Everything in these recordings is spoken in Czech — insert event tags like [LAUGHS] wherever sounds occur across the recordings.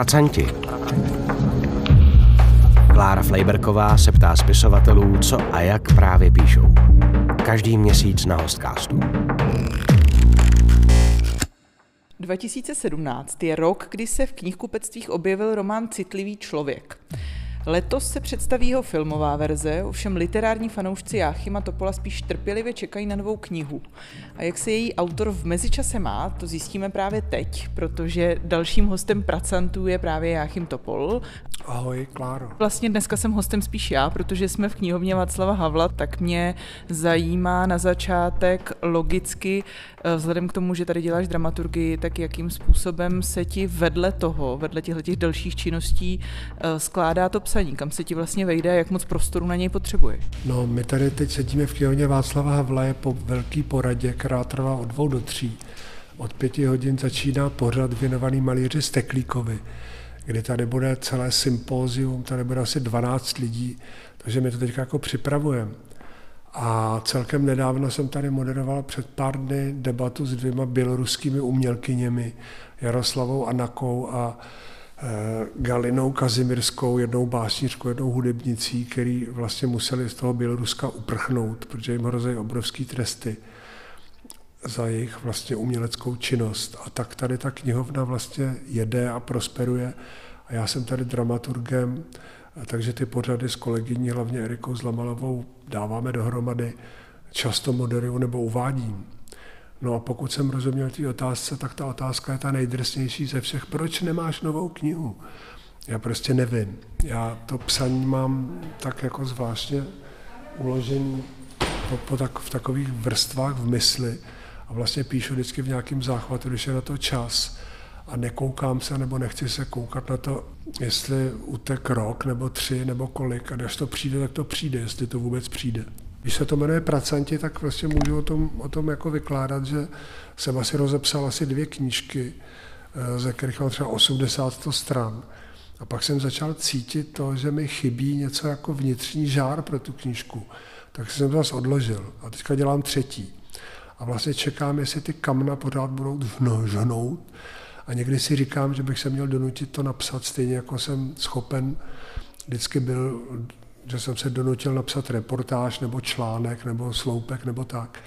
Pracanti. Klára Flejberková se ptá spisovatelů, co a jak právě píšou. Každý měsíc na Hostcastu. 2017 je rok, kdy se v knihkupectvích objevil román Citlivý člověk. Letos se představí jeho filmová verze, ovšem literární fanoušci Jáchyma Topola spíš trpělivě čekají na novou knihu. A jak se její autor v mezičase má, to zjistíme právě teď, protože dalším hostem Pracantů je právě Jáchym Topol. Ahoj, Kláro. Vlastně dneska jsem hostem spíš já, protože jsme v knihovně Václava Havla, tak mě zajímá na začátek logicky, vzhledem k tomu, že tady děláš dramaturgii, tak jakým způsobem se ti vedle toho, vedle těchto těch dalších činností eh, skládá to psaní, kam se ti vlastně vejde, jak moc prostoru na něj potřebuješ? No, my tady teď sedíme v knihovně Václava Havla je po velký poradě, která trvá od dvou do tří. Od pěti hodin začíná pořad věnovaný malíři Steklíkovi, kdy tady bude celé sympózium, tady bude asi 12 lidí, takže my to teď jako připravujeme. A celkem nedávno jsem tady moderoval před pár dny debatu s dvěma běloruskými umělkyněmi, Jaroslavou Anakou a Eh, Galinou Kazimirskou, jednou básnířkou, jednou hudebnicí, který vlastně museli z toho Běloruska uprchnout, protože jim hrozí obrovský tresty za jejich vlastně uměleckou činnost. A tak tady ta knihovna vlastně jede a prosperuje. A já jsem tady dramaturgem, takže ty pořady s kolegyní, hlavně Erikou Zlamalovou, dáváme dohromady, často moderuju nebo uvádím. No a pokud jsem rozuměl té otázce, tak ta otázka je ta nejdrsnější ze všech. Proč nemáš novou knihu? Já prostě nevím. Já to psaní mám tak jako zvláštně uložený po, po tak, v takových vrstvách v mysli a vlastně píšu vždycky v nějakém záchvatu, když je na to čas a nekoukám se nebo nechci se koukat na to, jestli utek rok nebo tři nebo kolik a když to přijde, tak to přijde, jestli to vůbec přijde. Když se to jmenuje Pracanti, tak vlastně můžu o tom, o tom jako vykládat, že jsem asi rozepsal asi dvě knížky, eh, ze kterých mám třeba 80 stran. A pak jsem začal cítit to, že mi chybí něco jako vnitřní žár pro tu knížku. Tak jsem to zase odložil. A teďka dělám třetí. A vlastně čekám, jestli ty kamna pořád budou žhnout. A někdy si říkám, že bych se měl donutit to napsat stejně, jako jsem schopen. Vždycky byl že jsem se donutil napsat reportáž nebo článek nebo sloupek nebo tak.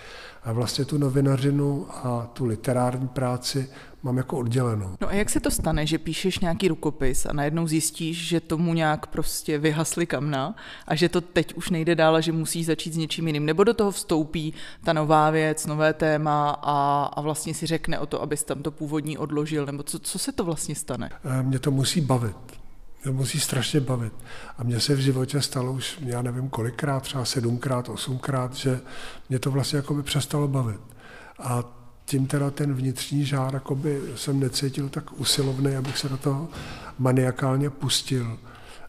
A vlastně tu novinařinu a tu literární práci mám jako oddělenou. No a jak se to stane, že píšeš nějaký rukopis a najednou zjistíš, že tomu nějak prostě vyhasly kamna a že to teď už nejde dál a že musíš začít s něčím jiným? Nebo do toho vstoupí ta nová věc, nové téma a, a vlastně si řekne o to, abys tam to původní odložil? Nebo co, co se to vlastně stane? Eh, mě to musí bavit mě musí strašně bavit. A mně se v životě stalo už, já nevím kolikrát, třeba sedmkrát, osmkrát, že mě to vlastně jako by přestalo bavit. A tím teda ten vnitřní žár by jsem necítil tak usilovný, abych se do toho maniakálně pustil.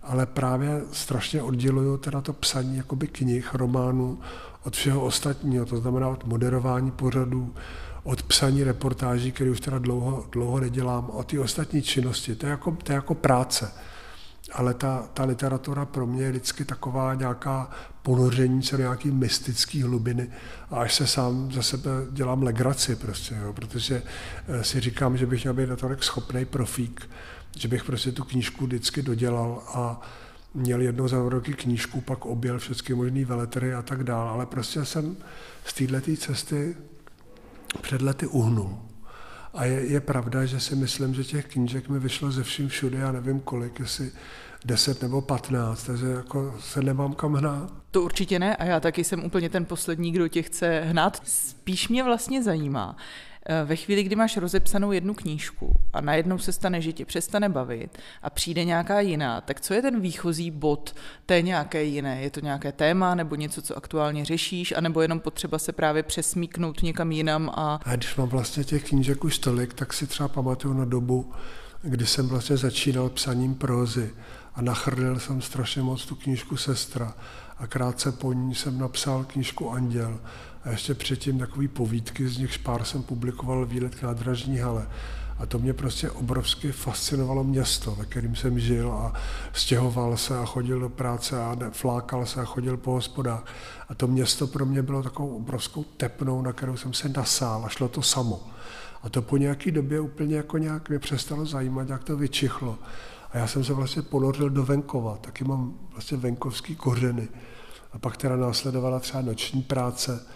Ale právě strašně odděluju teda to psaní jakoby knih, románů od všeho ostatního, to znamená od moderování pořadů, od psaní reportáží, které už teda dlouho, dlouho nedělám, od ty ostatní činnosti. To je jako, to je jako práce ale ta, ta literatura pro mě je vždycky taková nějaká ponoření se do nějaký mystický hlubiny a až se sám za sebe dělám legraci prostě, jo, protože eh, si říkám, že bych měl být natolik schopný profík, že bych prostě tu knížku vždycky dodělal a měl jednou za roky knížku, pak objel všechny možné veletry a tak dále, ale prostě jsem z této cesty před lety uhnul. A je, je pravda, že si myslím, že těch knížek mi vyšlo ze vším všude, já nevím kolik, jestli 10 nebo 15, takže jako se nemám kam hnát. To určitě ne a já taky jsem úplně ten poslední, kdo tě chce hnát. Spíš mě vlastně zajímá, ve chvíli, kdy máš rozepsanou jednu knížku a najednou se stane, že tě přestane bavit a přijde nějaká jiná, tak co je ten výchozí bod té nějaké jiné? Je to nějaké téma nebo něco, co aktuálně řešíš, anebo jenom potřeba se právě přesmíknout někam jinam? A... a když mám vlastně těch knížek už tolik, tak si třeba pamatuju na dobu, kdy jsem vlastně začínal psaním prózy a nachrdil jsem strašně moc tu knížku Sestra. a krátce po ní jsem napsal knížku Anděl a ještě předtím takový povídky, z nich pár jsem publikoval výlet k nádražní hale. A to mě prostě obrovsky fascinovalo město, ve kterém jsem žil a stěhoval se a chodil do práce a flákal se a chodil po hospodách. A to město pro mě bylo takovou obrovskou tepnou, na kterou jsem se nasál a šlo to samo. A to po nějaké době úplně jako nějak mě přestalo zajímat, jak to vyčichlo. A já jsem se vlastně ponořil do venkova, taky mám vlastně venkovský kořeny. A pak teda následovala třeba noční práce,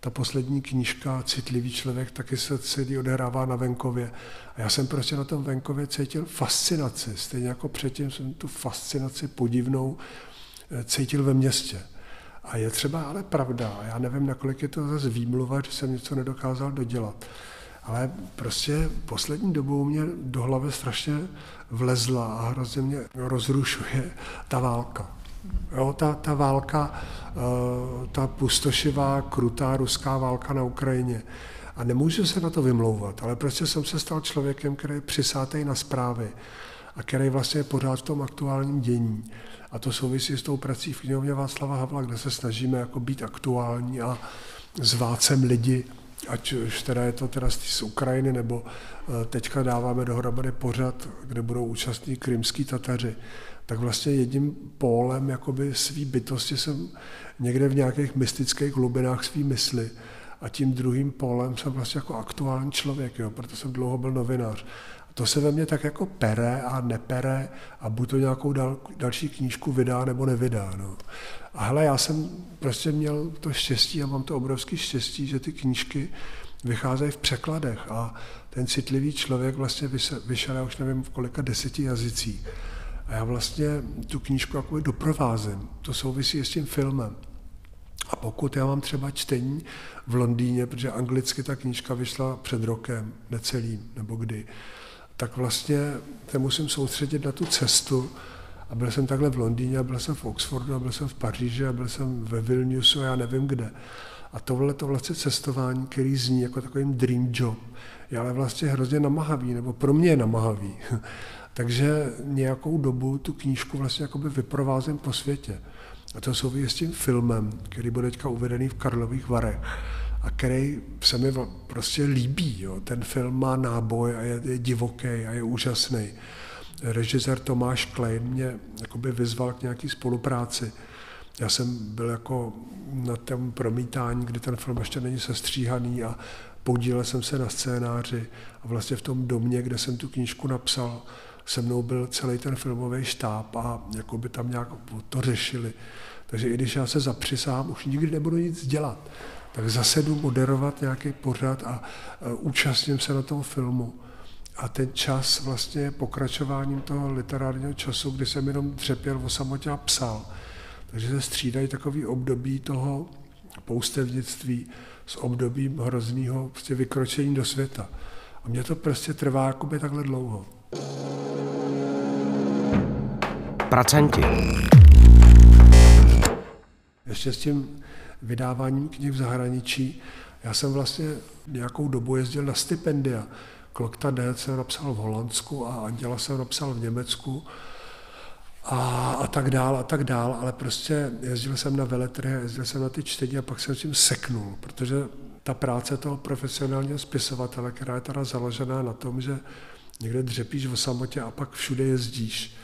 ta poslední knížka Citlivý člověk taky se celý odehrává na venkově. A já jsem prostě na tom venkově cítil fascinaci. Stejně jako předtím jsem tu fascinaci podivnou eh, cítil ve městě. A je třeba ale pravda, já nevím, nakolik je to zase výmluva, že jsem něco nedokázal dodělat. Ale prostě poslední dobou mě do hlavy strašně vlezla a hrozně mě rozrušuje ta válka. Jo, ta, ta válka, eh, ta pustošivá, krutá ruská válka na Ukrajině. A nemůžu se na to vymlouvat, ale prostě jsem se stal člověkem, který je přisátej na zprávy a který vlastně je pořád v tom aktuálním dění. A to souvisí s tou prací v knihovně Václava Havla, kde se snažíme jako být aktuální a zvát sem lidi, ať už teda je to teda z Ukrajiny, nebo eh, teďka dáváme dohromady pořad, kde budou účastní krymský Tataři tak vlastně jedním pólem jakoby svý bytosti jsem někde v nějakých mystických hlubinách svý mysli a tím druhým pólem jsem vlastně jako aktuální člověk, jo, proto jsem dlouho byl novinář. To se ve mně tak jako pere a nepere a buď to nějakou dal, další knížku vydá nebo nevydá. No. A hele, já jsem prostě měl to štěstí a mám to obrovské štěstí, že ty knížky vycházejí v překladech a ten citlivý člověk vlastně vyšel, já už nevím v kolika deseti jazycích. A já vlastně tu knížku jako doprovázím. To souvisí s tím filmem. A pokud já mám třeba čtení v Londýně, protože anglicky ta knížka vyšla před rokem, necelým, nebo kdy, tak vlastně se musím soustředit na tu cestu. A byl jsem takhle v Londýně, a byl jsem v Oxfordu, a byl jsem v Paříži, a byl jsem ve Vilniusu, a já nevím kde. A tohle to vlastně cestování, který zní jako takový dream job, je ale vlastně hrozně namahavý, nebo pro mě je namahavý. [LAUGHS] Takže nějakou dobu tu knížku vlastně jakoby vyprovázím po světě. A to souvisí s tím filmem, který bude teďka uvedený v Karlových Varech a který se mi prostě líbí. Jo. Ten film má náboj a je, je divoký a je úžasný. Režisér Tomáš Klein mě jakoby vyzval k nějaký spolupráci. Já jsem byl jako na tom promítání, kdy ten film ještě není sestříhaný a podílel jsem se na scénáři a vlastně v tom domě, kde jsem tu knížku napsal, se mnou byl celý ten filmový štáb a jako by tam nějak to řešili. Takže i když já se zapřisám, už nikdy nebudu nic dělat, tak zase jdu moderovat nějaký pořad a účastním se na tom filmu. A ten čas vlastně je pokračováním toho literárního času, kdy jsem jenom dřepěl o samotě a psal. Takže se střídají takový období toho poustevnictví s obdobím hrozného prostě vykročení do světa. A mě to prostě trvá jakoby takhle dlouho. Pracanti. Ještě s tím vydáváním knih v zahraničí, já jsem vlastně nějakou dobu jezdil na stipendia. Klokta D jsem napsal v Holandsku a Anděla jsem napsal v Německu a, a tak dál a tak dál, ale prostě jezdil jsem na veletrhy, jezdil jsem na ty čtení a pak jsem s tím seknul, protože ta práce toho profesionálního spisovatele, která je teda založená na tom, že někde dřepíš o samotě a pak všude jezdíš,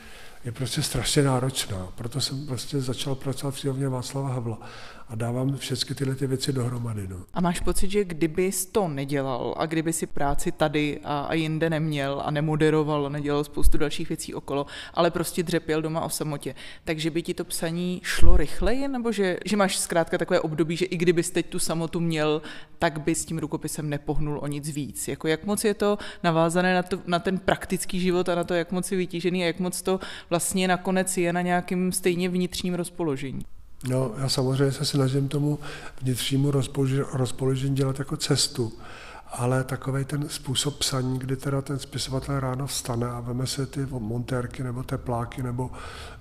je prostě strašně náročná. Proto jsem prostě začal pracovat v knihovně Václava Havla a dávám všechny tyhle ty věci dohromady. No. A máš pocit, že kdyby to nedělal a kdyby si práci tady a, a jinde neměl a nemoderoval, nedělal spoustu dalších věcí okolo, ale prostě dřepěl doma o samotě, takže by ti to psaní šlo rychleji, nebo že, že máš zkrátka takové období, že i kdybys teď tu samotu měl, tak by s tím rukopisem nepohnul o nic víc. Jako jak moc je to navázané na, to, na ten praktický život a na to, jak moc je vytížený a jak moc to vlastně nakonec je na nějakým stejně vnitřním rozpoložení. No, já samozřejmě se snažím tomu vnitřnímu rozpoložení dělat jako cestu, ale takový ten způsob psaní, kdy teda ten spisovatel ráno vstane a veme se ty montérky nebo tepláky nebo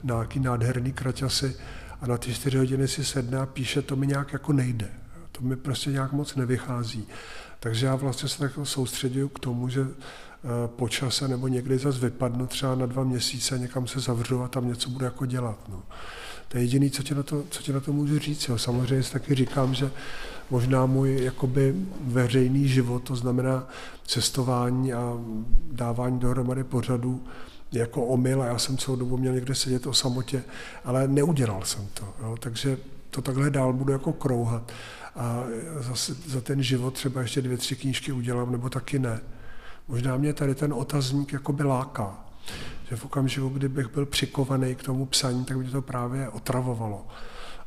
nějaký nádherný kraťasy a na ty čtyři hodiny si sedne a píše, to mi nějak jako nejde. To mi prostě nějak moc nevychází. Takže já vlastně se tak soustředuju k tomu, že eh, po čase nebo někdy zase vypadnu třeba na dva měsíce, někam se zavřu a tam něco budu jako dělat. No. To je jediné, co, na to, co ti na to můžu říct. Jo. Samozřejmě si taky říkám, že možná můj jakoby veřejný život, to znamená cestování a dávání dohromady pořadů, jako omyl a já jsem celou dobu měl někde sedět o samotě, ale neudělal jsem to. Jo. Takže to takhle dál budu jako krouhat a zase za ten život třeba ještě dvě, tři knížky udělám, nebo taky ne. Možná mě tady ten otazník jako by láká, že v okamžiku, kdybych byl přikovaný k tomu psaní, tak mě to právě otravovalo.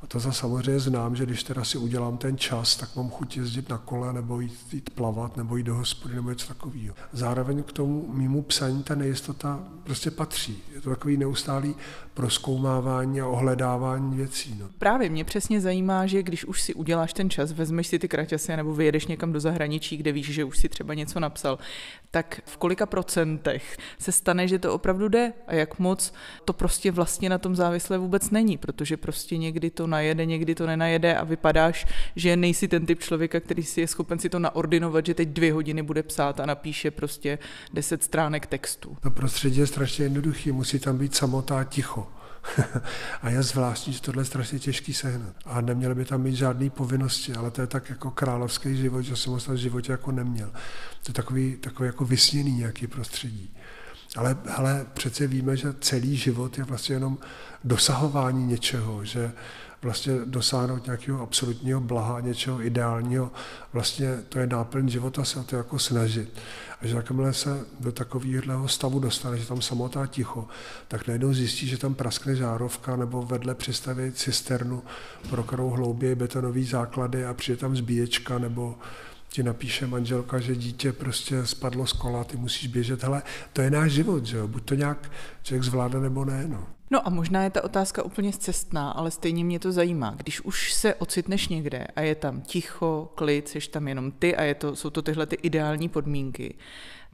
A to za samozřejmě znám, že když teda si udělám ten čas, tak mám chuť jezdit na kole, nebo jít, jít plavat, nebo jít do hospody, nebo něco takového. Zároveň k tomu mýmu psaní ta nejistota prostě patří. Je to takový neustálý proskoumávání a ohledávání věcí. No. Právě mě přesně zajímá, že když už si uděláš ten čas, vezmeš si ty kraťasy nebo vyjedeš někam do zahraničí, kde víš, že už si třeba něco napsal, tak v kolika procentech se stane, že to opravdu jde a jak moc to prostě vlastně na tom závislé vůbec není, protože prostě někdy to najede, někdy to nenajede a vypadáš, že nejsi ten typ člověka, který si je schopen si to naordinovat, že teď dvě hodiny bude psát a napíše prostě deset stránek textu. To prostředí je strašně jednoduchý, musí tam být samotá ticho. [LAUGHS] a je zvláštní, že tohle je strašně těžký sehnat. A neměly by tam mít žádné povinnosti, ale to je tak jako královský život, že jsem ho v životě jako neměl. To je takový, takový jako vysněný nějaký prostředí. Ale, ale přece víme, že celý život je vlastně jenom dosahování něčeho, že vlastně dosáhnout nějakého absolutního blaha, něčeho ideálního, vlastně to je náplň života se o to jako snažit. A že jakmile se do takového stavu dostane, že tam samotá ticho, tak najednou zjistí, že tam praskne žárovka nebo vedle přistaví cisternu, pro kterou hlouběji betonové základy a přijde tam zbíječka nebo ti napíše manželka, že dítě prostě spadlo z kola, ty musíš běžet. Hele, to je náš život, že jo? Buď to nějak člověk zvládne nebo ne. No. No a možná je ta otázka úplně zcestná, ale stejně mě to zajímá. Když už se ocitneš někde a je tam ticho, klid, jsi tam jenom ty a je to, jsou to tyhle ty ideální podmínky,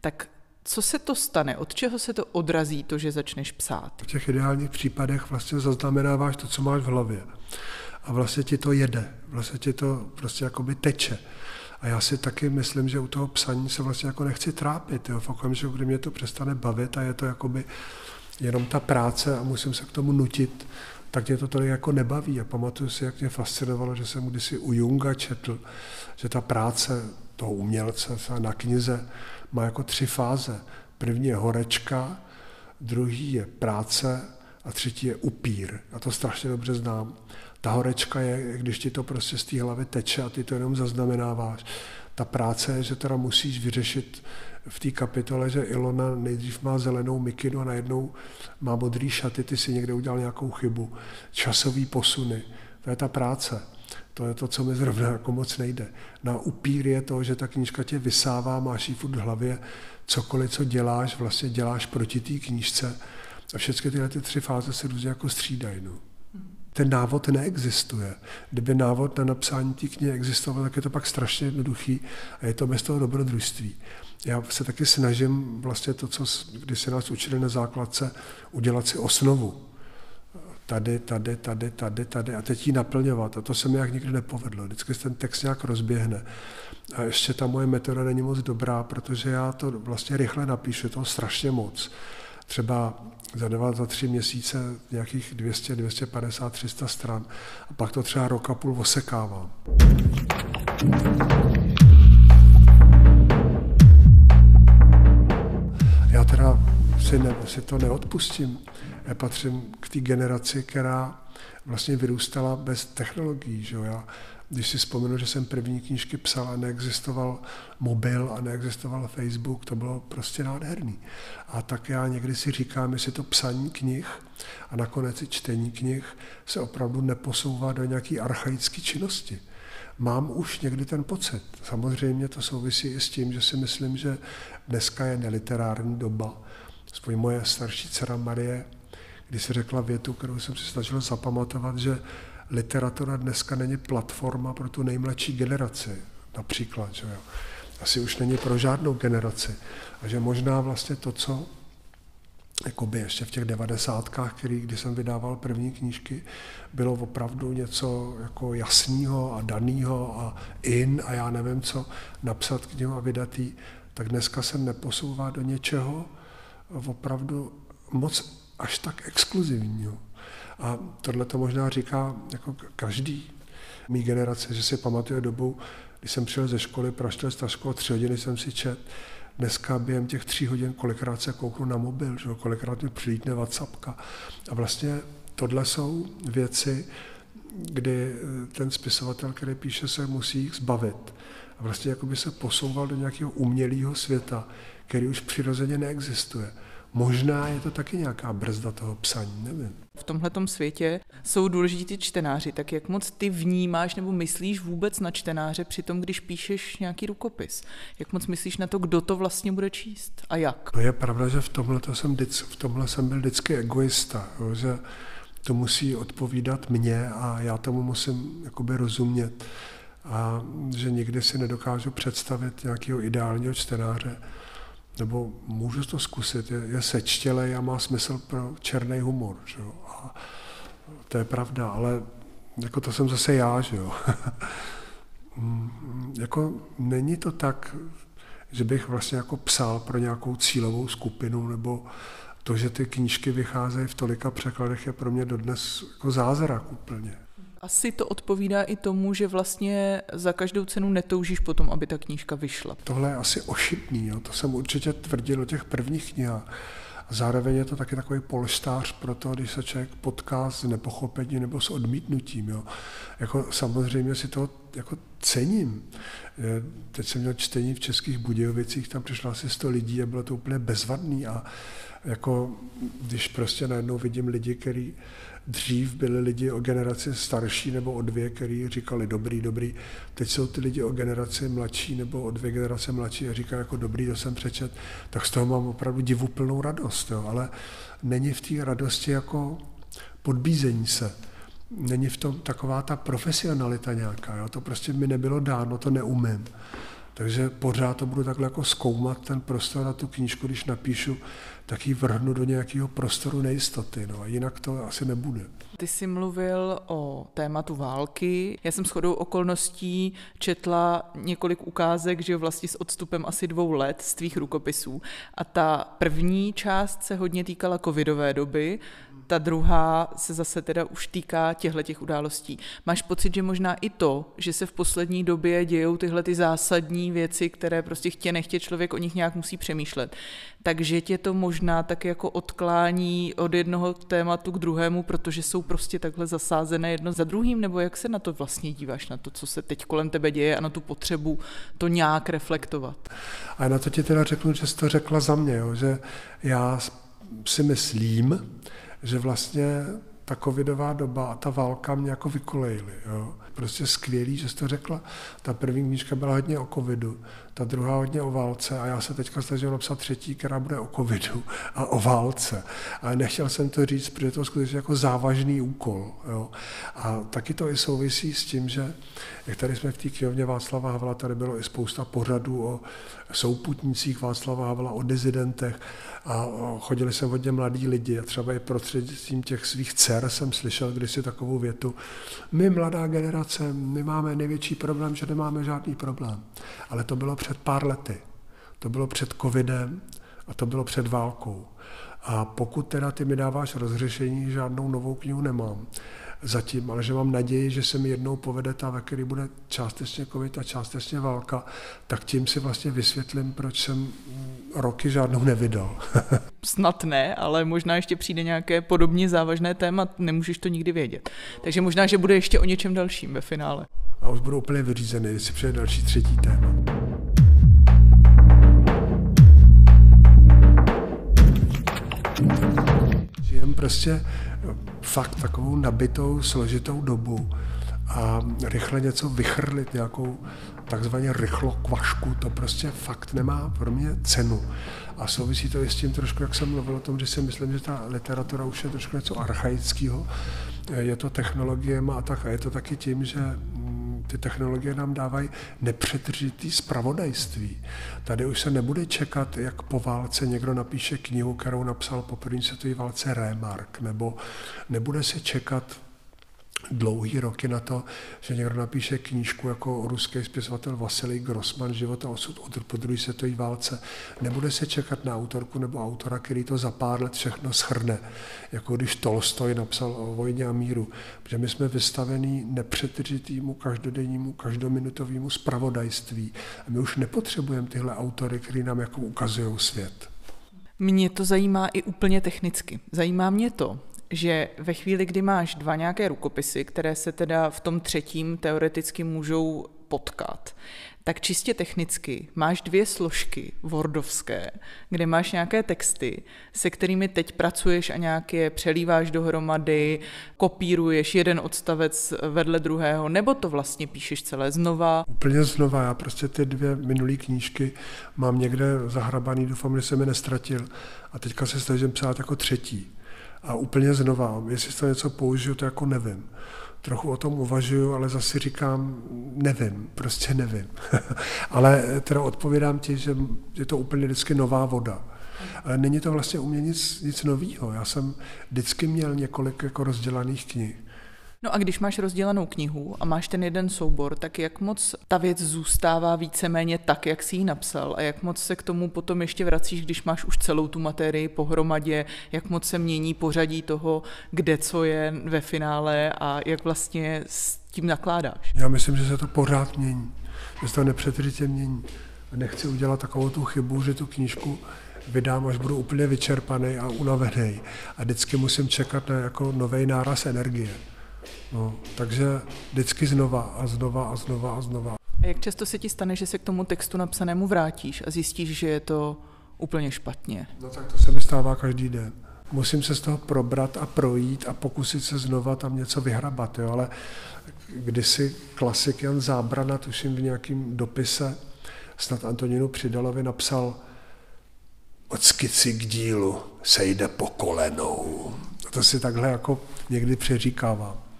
tak co se to stane? Od čeho se to odrazí, to, že začneš psát? V těch ideálních případech vlastně zaznamenáváš to, co máš v hlavě. A vlastně ti to jede. Vlastně ti to prostě jakoby teče. A já si taky myslím, že u toho psaní se vlastně jako nechci trápit. Jo. V okamžiku, kdy mě to přestane bavit a je to jakoby jenom ta práce a musím se k tomu nutit, tak mě to tolik jako nebaví. A pamatuju si, jak mě fascinovalo, že jsem kdysi u Junga četl, že ta práce toho umělce na knize má jako tři fáze. První je horečka, druhý je práce a třetí je upír. Já to strašně dobře znám. Ta horečka je, když ti to prostě z té hlavy teče a ty to jenom zaznamenáváš. Ta práce je, že teda musíš vyřešit v té kapitole, že Ilona nejdřív má zelenou mikinu a najednou má modrý šaty, ty si někde udělal nějakou chybu. Časový posuny, to je ta práce. To je to, co mi zrovna jako moc nejde. Na upír je to, že ta knížka tě vysává, máš ji furt v hlavě, cokoliv, co děláš, vlastně děláš proti té knížce. A všechny tyhle ty tři fáze se různě jako střídají. No ten návod neexistuje. Kdyby návod na napsání té knihy existoval, tak je to pak strašně jednoduchý a je to bez toho dobrodružství. Já se taky snažím vlastně to, co když se nás učili na základce, udělat si osnovu. Tady, tady, tady, tady, tady a teď ji naplňovat. A to se mi jak nikdy nepovedlo. Vždycky se ten text nějak rozběhne. A ještě ta moje metoda není moc dobrá, protože já to vlastně rychle napíšu, to strašně moc. Třeba za dva, za tři měsíce nějakých 200, 250, 300 stran a pak to třeba rok a půl osekávám. Já teda si, ne, si to neodpustím. Já patřím k té generaci, která vlastně vyrůstala bez technologií. Že? Já když si vzpomenu, že jsem první knížky psal a neexistoval mobil a neexistoval Facebook, to bylo prostě nádherný. A tak já někdy si říkám, jestli to psaní knih a nakonec i čtení knih se opravdu neposouvá do nějaké archaické činnosti. Mám už někdy ten pocit. Samozřejmě to souvisí i s tím, že si myslím, že dneska je neliterární doba. Aspoň moje starší dcera Marie, když si řekla větu, kterou jsem si snažil zapamatovat, že literatura dneska není platforma pro tu nejmladší generaci, například. Že jo. Asi už není pro žádnou generaci. A že možná vlastně to, co jakoby ještě v těch devadesátkách, který, kdy jsem vydával první knížky, bylo opravdu něco jako jasného a daného a in a já nevím co, napsat knihu a vydat jí, tak dneska se neposouvá do něčeho opravdu moc až tak exkluzivního. A tohle to možná říká jako každý mý generace, že si pamatuje dobu, když jsem přijel ze školy, praštil stažko, tři hodiny jsem si čet, dneska během těch tří hodin kolikrát se kouknu na mobil, že kolikrát mi přilítne WhatsAppka. A vlastně tohle jsou věci, kdy eh, ten spisovatel, který píše, se musí jich zbavit. A vlastně jako by se posouval do nějakého umělého světa, který už přirozeně neexistuje. Možná je to taky nějaká brzda toho psaní, nevím. V tomhle světě jsou důležití čtenáři, tak jak moc ty vnímáš nebo myslíš vůbec na čtenáře při tom, když píšeš nějaký rukopis? Jak moc myslíš na to, kdo to vlastně bude číst a jak? No je pravda, že v tomhle, to jsem, v tomhle jsem byl vždycky egoista, že to musí odpovídat mně a já tomu musím jakoby rozumět. A že nikdy si nedokážu představit nějakého ideálního čtenáře, nebo můžu to zkusit, je, je sečtělej a má smysl pro černý humor. Že jo? A to je pravda, ale jako to jsem zase já, že jo. [LAUGHS] Mm, jako není to tak, že bych vlastně jako psal pro nějakou cílovou skupinu, nebo to, že ty knížky vycházejí v tolika překladech, je pro mě dodnes jako zázrak úplně. Asi to odpovídá i tomu, že vlastně za každou cenu netoužíš potom, aby ta knížka vyšla. Tohle je asi ošitný, jo. to jsem určitě tvrdil o těch prvních knihách. Zároveň je to taky takový polštář pro to, když se člověk potká s nepochopením nebo s odmítnutím. Jo. Jako samozřejmě si to jako cením. Teď jsem měl čtení v Českých Budějovicích, tam přišlo asi 100 lidí a bylo to úplně bezvadný. A jako když prostě najednou vidím lidi, kteří dřív byli lidi o generaci starší nebo o dvě, kteří říkali dobrý, dobrý. Teď jsou ty lidi o generaci mladší nebo o dvě generace mladší a říkají jako dobrý, to jsem přečet, tak z toho mám opravdu divuplnou radost. Jo. Ale není v té radosti jako podbízení se. Není v tom taková ta profesionalita nějaká. Jo. To prostě mi nebylo dáno, to neumím. Takže pořád to budu takhle jako zkoumat ten prostor na tu knížku, když napíšu, tak ji vrhnu do nějakého prostoru nejistoty. No a jinak to asi nebude. Ty jsi mluvil o tématu války. Já jsem shodou okolností četla několik ukázek, že vlastně s odstupem asi dvou let z tvých rukopisů. A ta první část se hodně týkala covidové doby, ta druhá se zase teda už týká těchto těch událostí. Máš pocit, že možná i to, že se v poslední době dějou tyhle ty zásadní věci, které prostě chtě nechtě člověk o nich nějak musí přemýšlet, takže tě to možná tak jako odklání od jednoho tématu k druhému, protože jsou prostě takhle zasázené jedno za druhým, nebo jak se na to vlastně díváš, na to, co se teď kolem tebe děje a na tu potřebu to nějak reflektovat? A na to ti teda řeknu, že jsi to řekla za mě, jo, že já si myslím, že vlastně ta covidová doba a ta válka mě jako vykolejily. Prostě skvělý, že jsi to řekla. Ta první knížka byla hodně o covidu, ta druhá hodně o válce a já se teďka snažím napsat třetí, která bude o covidu a o válce. Ale nechtěl jsem to říct, protože to je skutečně jako závažný úkol. Jo. A taky to i souvisí s tím, že jak tady jsme v té knihovně Václava Havla, tady bylo i spousta pořadů o souputnících Václava Havla, o dizidentech a chodili sem hodně mladí lidi a třeba i prostřednictvím těch svých dcer jsem slyšel kdysi takovou větu. My, mladá generace, my máme největší problém, že nemáme žádný problém. Ale to bylo před pár lety. To bylo před covidem a to bylo před válkou. A pokud teda ty mi dáváš rozřešení, žádnou novou knihu nemám zatím, ale že mám naději, že se mi jednou povede ta, ve který bude částečně covid a částečně válka, tak tím si vlastně vysvětlím, proč jsem roky žádnou nevydal. [LAUGHS] Snad ne, ale možná ještě přijde nějaké podobně závažné téma, nemůžeš to nikdy vědět. Takže možná, že bude ještě o něčem dalším ve finále. A už budou úplně vyřízený, když si přijde další třetí téma. Prostě fakt takovou nabitou, složitou dobu a rychle něco vychrlit, nějakou takzvaně rychlo kvašku, to prostě fakt nemá pro mě cenu. A souvisí to i s tím trošku, jak jsem mluvil o tom, že si myslím, že ta literatura už je trošku něco archaického. Je to technologie a tak a je to taky tím, že ty technologie nám dávají nepřetržitý spravodajství. Tady už se nebude čekat, jak po válce někdo napíše knihu, kterou napsal po první světové válce Remark, nebo nebude se čekat dlouhý roky na to, že někdo napíše knížku jako ruský spisovatel Vasilij Grossman Život a osud od po druhé světové válce. Nebude se čekat na autorku nebo autora, který to za pár let všechno schrne, jako když Tolstoj napsal o vojně a míru. Protože my jsme vystavení nepřetržitýmu, každodennímu, každominutovému spravodajství. A my už nepotřebujeme tyhle autory, který nám jako ukazují svět. Mě to zajímá i úplně technicky. Zajímá mě to, že ve chvíli, kdy máš dva nějaké rukopisy, které se teda v tom třetím teoreticky můžou potkat, tak čistě technicky máš dvě složky Wordovské, kde máš nějaké texty, se kterými teď pracuješ a nějaké přelíváš dohromady, kopíruješ jeden odstavec vedle druhého, nebo to vlastně píšeš celé znova? Úplně znova. Já prostě ty dvě minulé knížky mám někde zahrabaný, doufám, že jsem je nestratil. A teďka se snažím psát jako třetí a úplně znova. Jestli to něco použiju, to jako nevím. Trochu o tom uvažuju, ale zase říkám, nevím, prostě nevím. [LAUGHS] ale teda odpovědám ti, že je to úplně vždycky nová voda. Ale není to vlastně u mě nic, nic nového. Já jsem vždycky měl několik jako rozdělaných knih. No a když máš rozdělanou knihu a máš ten jeden soubor, tak jak moc ta věc zůstává víceméně tak, jak jsi ji napsal a jak moc se k tomu potom ještě vracíš, když máš už celou tu materii pohromadě, jak moc se mění pořadí toho, kde co je ve finále a jak vlastně s tím nakládáš? Já myslím, že se to pořád mění, že se to nepřetržitě mění. Nechci udělat takovou tu chybu, že tu knížku vydám, až budu úplně vyčerpaný a unavený. A vždycky musím čekat na jako nový náraz energie. No, takže vždycky znova a znova a znova a znova. A jak často se ti stane, že se k tomu textu napsanému vrátíš a zjistíš, že je to úplně špatně? No tak to se mi stává každý den. Musím se z toho probrat a projít a pokusit se znova tam něco vyhrabat, jo? ale kdysi klasik Jan Zábrana, tuším v nějakém dopise, snad Antonínu Přidalovi napsal od skici k dílu se jde po kolenou. A to si takhle jako někdy přeříkávám.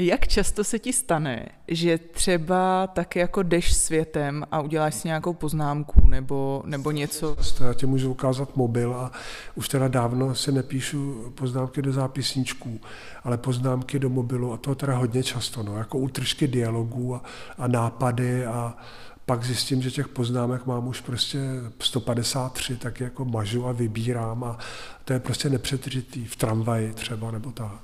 Jak často se ti stane, že třeba tak jako jdeš světem a uděláš si nějakou poznámku nebo, nebo něco? Já ti můžu ukázat mobil a už teda dávno si nepíšu poznámky do zápisníčků, ale poznámky do mobilu a to teda hodně často, no, jako útržky dialogů a, a nápady a pak zjistím, že těch poznámek mám už prostě 153, tak jako mažu a vybírám a to je prostě nepřetržitý v tramvaji třeba nebo tak.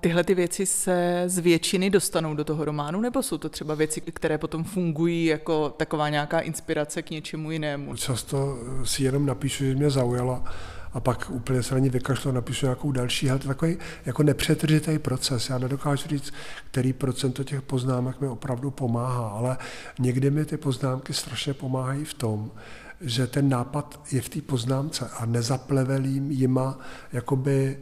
Tyhle ty věci se z většiny dostanou do toho románu, nebo jsou to třeba věci, které potom fungují jako taková nějaká inspirace k něčemu jinému? Často si jenom napíšu, že mě zaujala a pak úplně se na ní vykašlu a napíšu nějakou další. Ale to je takový jako nepřetržitý proces. Já nedokážu říct, který procento těch poznámek mi opravdu pomáhá, ale někdy mi ty poznámky strašně pomáhají v tom, že ten nápad je v té poznámce a nezaplevelím jima jakoby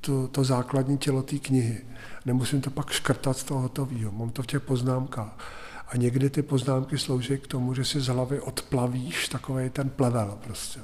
to, to základní tělo té knihy. Nemusím to pak škrtat z toho hotového, mám to v těch poznámkách. A někdy ty poznámky slouží k tomu, že si z hlavy odplavíš takový ten plevel prostě.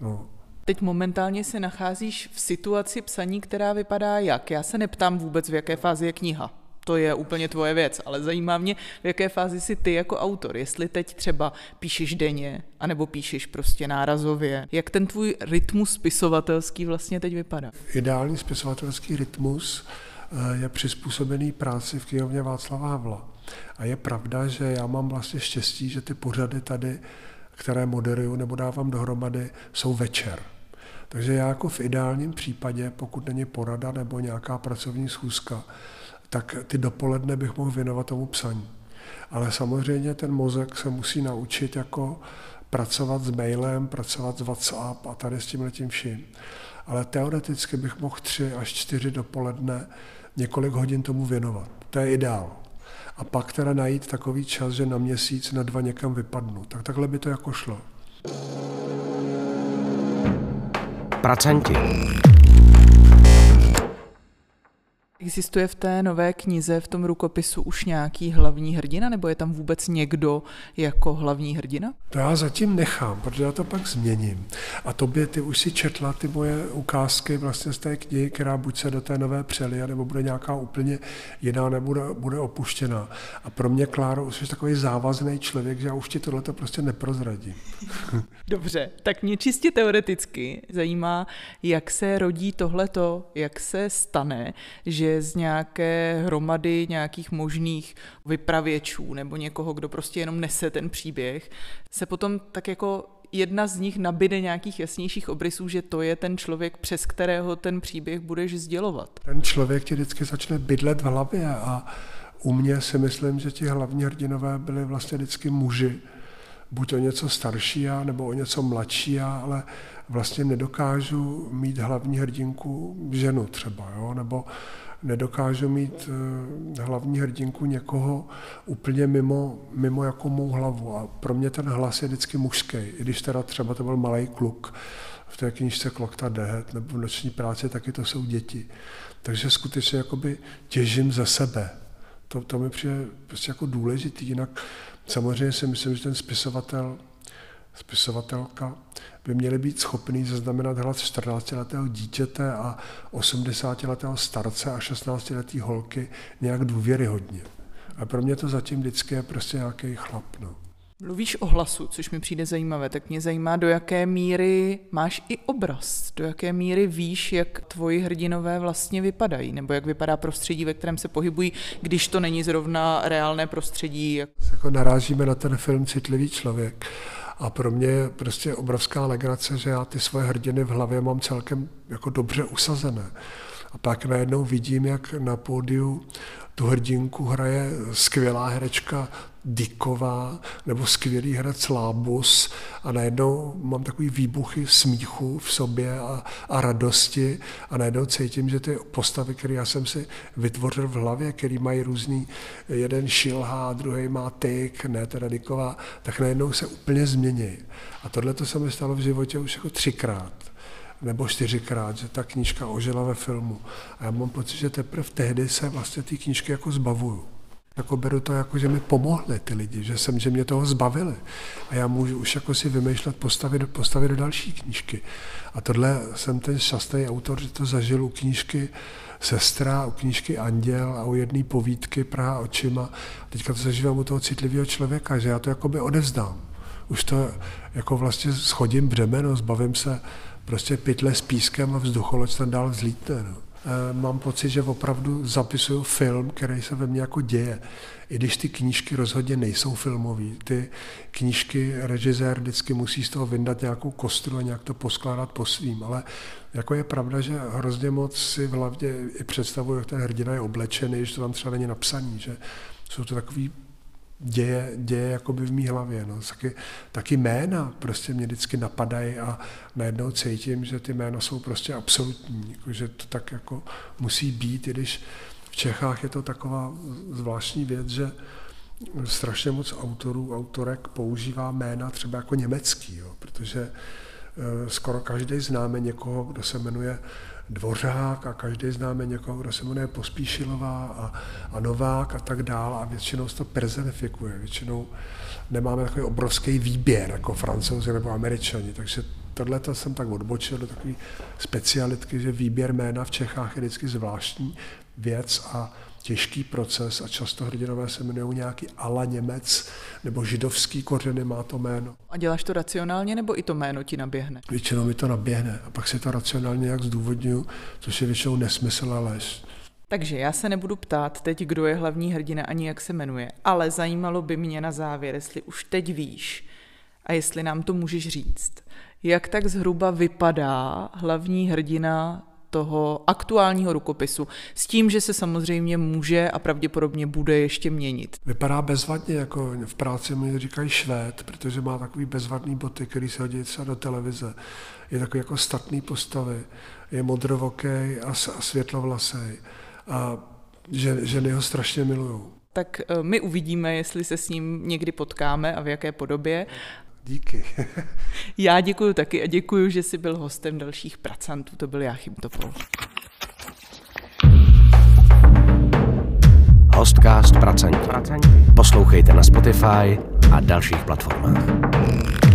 No. Teď momentálně se nacházíš v situaci psaní, která vypadá jak? Já se neptám vůbec, v jaké fázi je kniha to je úplně tvoje věc, ale zajímá mě, v jaké fázi jsi ty jako autor, jestli teď třeba píšeš denně, anebo píšeš prostě nárazově. Jak ten tvůj rytmus spisovatelský vlastně teď vypadá? Ideální spisovatelský rytmus eh, je přizpůsobený práci v knihovně Václava Havla. A je pravda, že já mám vlastně štěstí, že ty pořady tady, které moderuju nebo dávám dohromady, jsou večer. Takže já jako v ideálním případě, pokud není porada nebo nějaká pracovní schůzka, tak ty dopoledne bych mohl věnovat tomu psaní. Ale samozřejmě ten mozek se musí naučit jako pracovat s mailem, pracovat s WhatsApp a tady s tím letím vším. Ale teoreticky bych mohl tři až čtyři dopoledne několik hodin tomu věnovat. To je ideál. A pak teda najít takový čas, že na měsíc, na dva někam vypadnu. Tak takhle by to jako šlo. Pracanti. Existuje v té nové knize, v tom rukopisu už nějaký hlavní hrdina, nebo je tam vůbec někdo jako hlavní hrdina? To já zatím nechám, protože já to pak změním. A tobě, ty už si četla ty moje ukázky vlastně z té knihy, která buď se do té nové přelije, nebo bude nějaká úplně jiná, nebo bude, bude opuštěná. A pro mě, Kláro, už jsi takový závazný člověk, že já už ti tohle prostě neprozradím. [LAUGHS] Dobře, tak mě čistě teoreticky zajímá, jak se rodí tohleto, jak se stane, že že z nějaké hromady nějakých možných vypravěčů nebo někoho, kdo prostě jenom nese ten příběh, se potom tak jako jedna z nich nabide nějakých jasnějších obrysů, že to je ten člověk, přes kterého ten příběh budeš sdělovat. Ten člověk ti vždycky začne bydlet v hlavě a u mě si myslím, že ti hlavní hrdinové byli vlastně vždycky muži, buď o něco starší nebo o něco mladší, ale vlastně nedokážu mít hlavní hrdinku ženu třeba, jo? nebo nedokážu mít eh, hlavní hrdinku někoho úplně mimo, mimo jako mou hlavu. A pro mě ten hlas je vždycky mužský, i když teda třeba to byl malý kluk v té knižce Klokta Dehet nebo v noční práci, taky to jsou děti. Takže skutečně jakoby těžím za sebe. To, to mi přijde prostě jako důležitý. Jinak samozřejmě si myslím, že ten spisovatel spisovatelka by měly být schopný zaznamenat hlas 14-letého dítěte a 80-letého starce a 16-letý holky nějak důvěryhodně. A pro mě to zatím vždycky je prostě nějaký chlap. No. Mluvíš o hlasu, což mi přijde zajímavé, tak mě zajímá, do jaké míry máš i obraz, do jaké míry víš, jak tvoji hrdinové vlastně vypadají, nebo jak vypadá prostředí, ve kterém se pohybují, když to není zrovna reálné prostředí. Jak... Jako narážíme na ten film Citlivý člověk a pro mě je prostě obrovská legrace, že já ty svoje hrdiny v hlavě mám celkem jako dobře usazené. A pak najednou vidím, jak na pódiu tu hrdinku hraje skvělá herečka Diková nebo skvělý herec Lábus a najednou mám takový výbuchy smíchu v sobě a, a radosti a najednou cítím, že ty postavy, které já jsem si vytvořil v hlavě, který mají různý, jeden šilhá, druhý má tyk, ne teda Diková, tak najednou se úplně změní. A tohle to se mi stalo v životě už jako třikrát nebo čtyřikrát, že ta knížka ožila ve filmu. A já mám pocit, že teprve tehdy se vlastně ty knížky jako zbavuju. Jako beru to jako, že mi pomohly ty lidi, že jsem, že mě toho zbavili. A já můžu už jako si vymýšlet postavy, postavy do další knížky. A tohle jsem ten šťastný autor, že to zažil u knížky Sestra, u knížky Anděl a u jedné povídky Praha očima. Teďka to zažívám u toho citlivého člověka, že já to jakoby odevzdám. Už to jako vlastně schodím břemeno, zbavím se prostě pytle s pískem a vzducholoď tam dál vzlítne. No. E, mám pocit, že opravdu zapisuju film, který se ve mně jako děje. I když ty knížky rozhodně nejsou filmové. Ty knížky režisér vždycky musí z toho vyndat nějakou kostru a nějak to poskládat po svým. Ale jako je pravda, že hrozně moc si v hlavě i představuju, jak ten hrdina je oblečený, že to tam třeba není napsaný, že jsou to takový děje, děje jakoby v mý hlavě. No. Taky, taky jména prostě mě vždycky napadají a najednou cítím, že ty jména jsou prostě absolutní, jako, že to tak jako musí být, i když v Čechách je to taková zvláštní věc, že strašně moc autorů, autorek používá jména třeba jako německý, jo, protože eh, skoro každý známe někoho, kdo se jmenuje Dvořák a každý známe někoho, kdo se jmenuje Pospíšilová a, a Novák a tak dál a většinou se to personifikuje. Většinou nemáme takový obrovský výběr jako francouzi nebo američani, takže tohle jsem tak odbočil do takové specialitky, že výběr jména v Čechách je vždycky zvláštní věc a těžký proces a často hrdinové se jmenují nějaký ala Němec nebo židovský kořeny má to jméno. A děláš to racionálně nebo i to jméno ti naběhne? Většinou mi to naběhne a pak si to racionálně nějak zdůvodňuji, což je většinou nesmysl a lež. Takže já se nebudu ptát teď, kdo je hlavní hrdina ani jak se jmenuje, ale zajímalo by mě na závěr, jestli už teď víš a jestli nám to můžeš říct. Jak tak zhruba vypadá hlavní hrdina toho aktuálního rukopisu, s tím, že se samozřejmě může a pravděpodobně bude ještě měnit. Vypadá bezvadně, jako v práci mi říkají švéd, protože má takový bezvadný boty, který se hodí třeba do televize. Je takový jako statný postavy, je modrovokej a, a světlovlasej. A ženy ho strašně milují tak eh, my uvidíme, jestli se s ním někdy potkáme a v jaké podobě. Díky. [LAUGHS] Já děkuji taky a děkuji, že jsi byl hostem dalších pracantů. To byl Jáchym Topol. Hostcast Pracanti. Poslouchejte na Spotify a dalších platformách.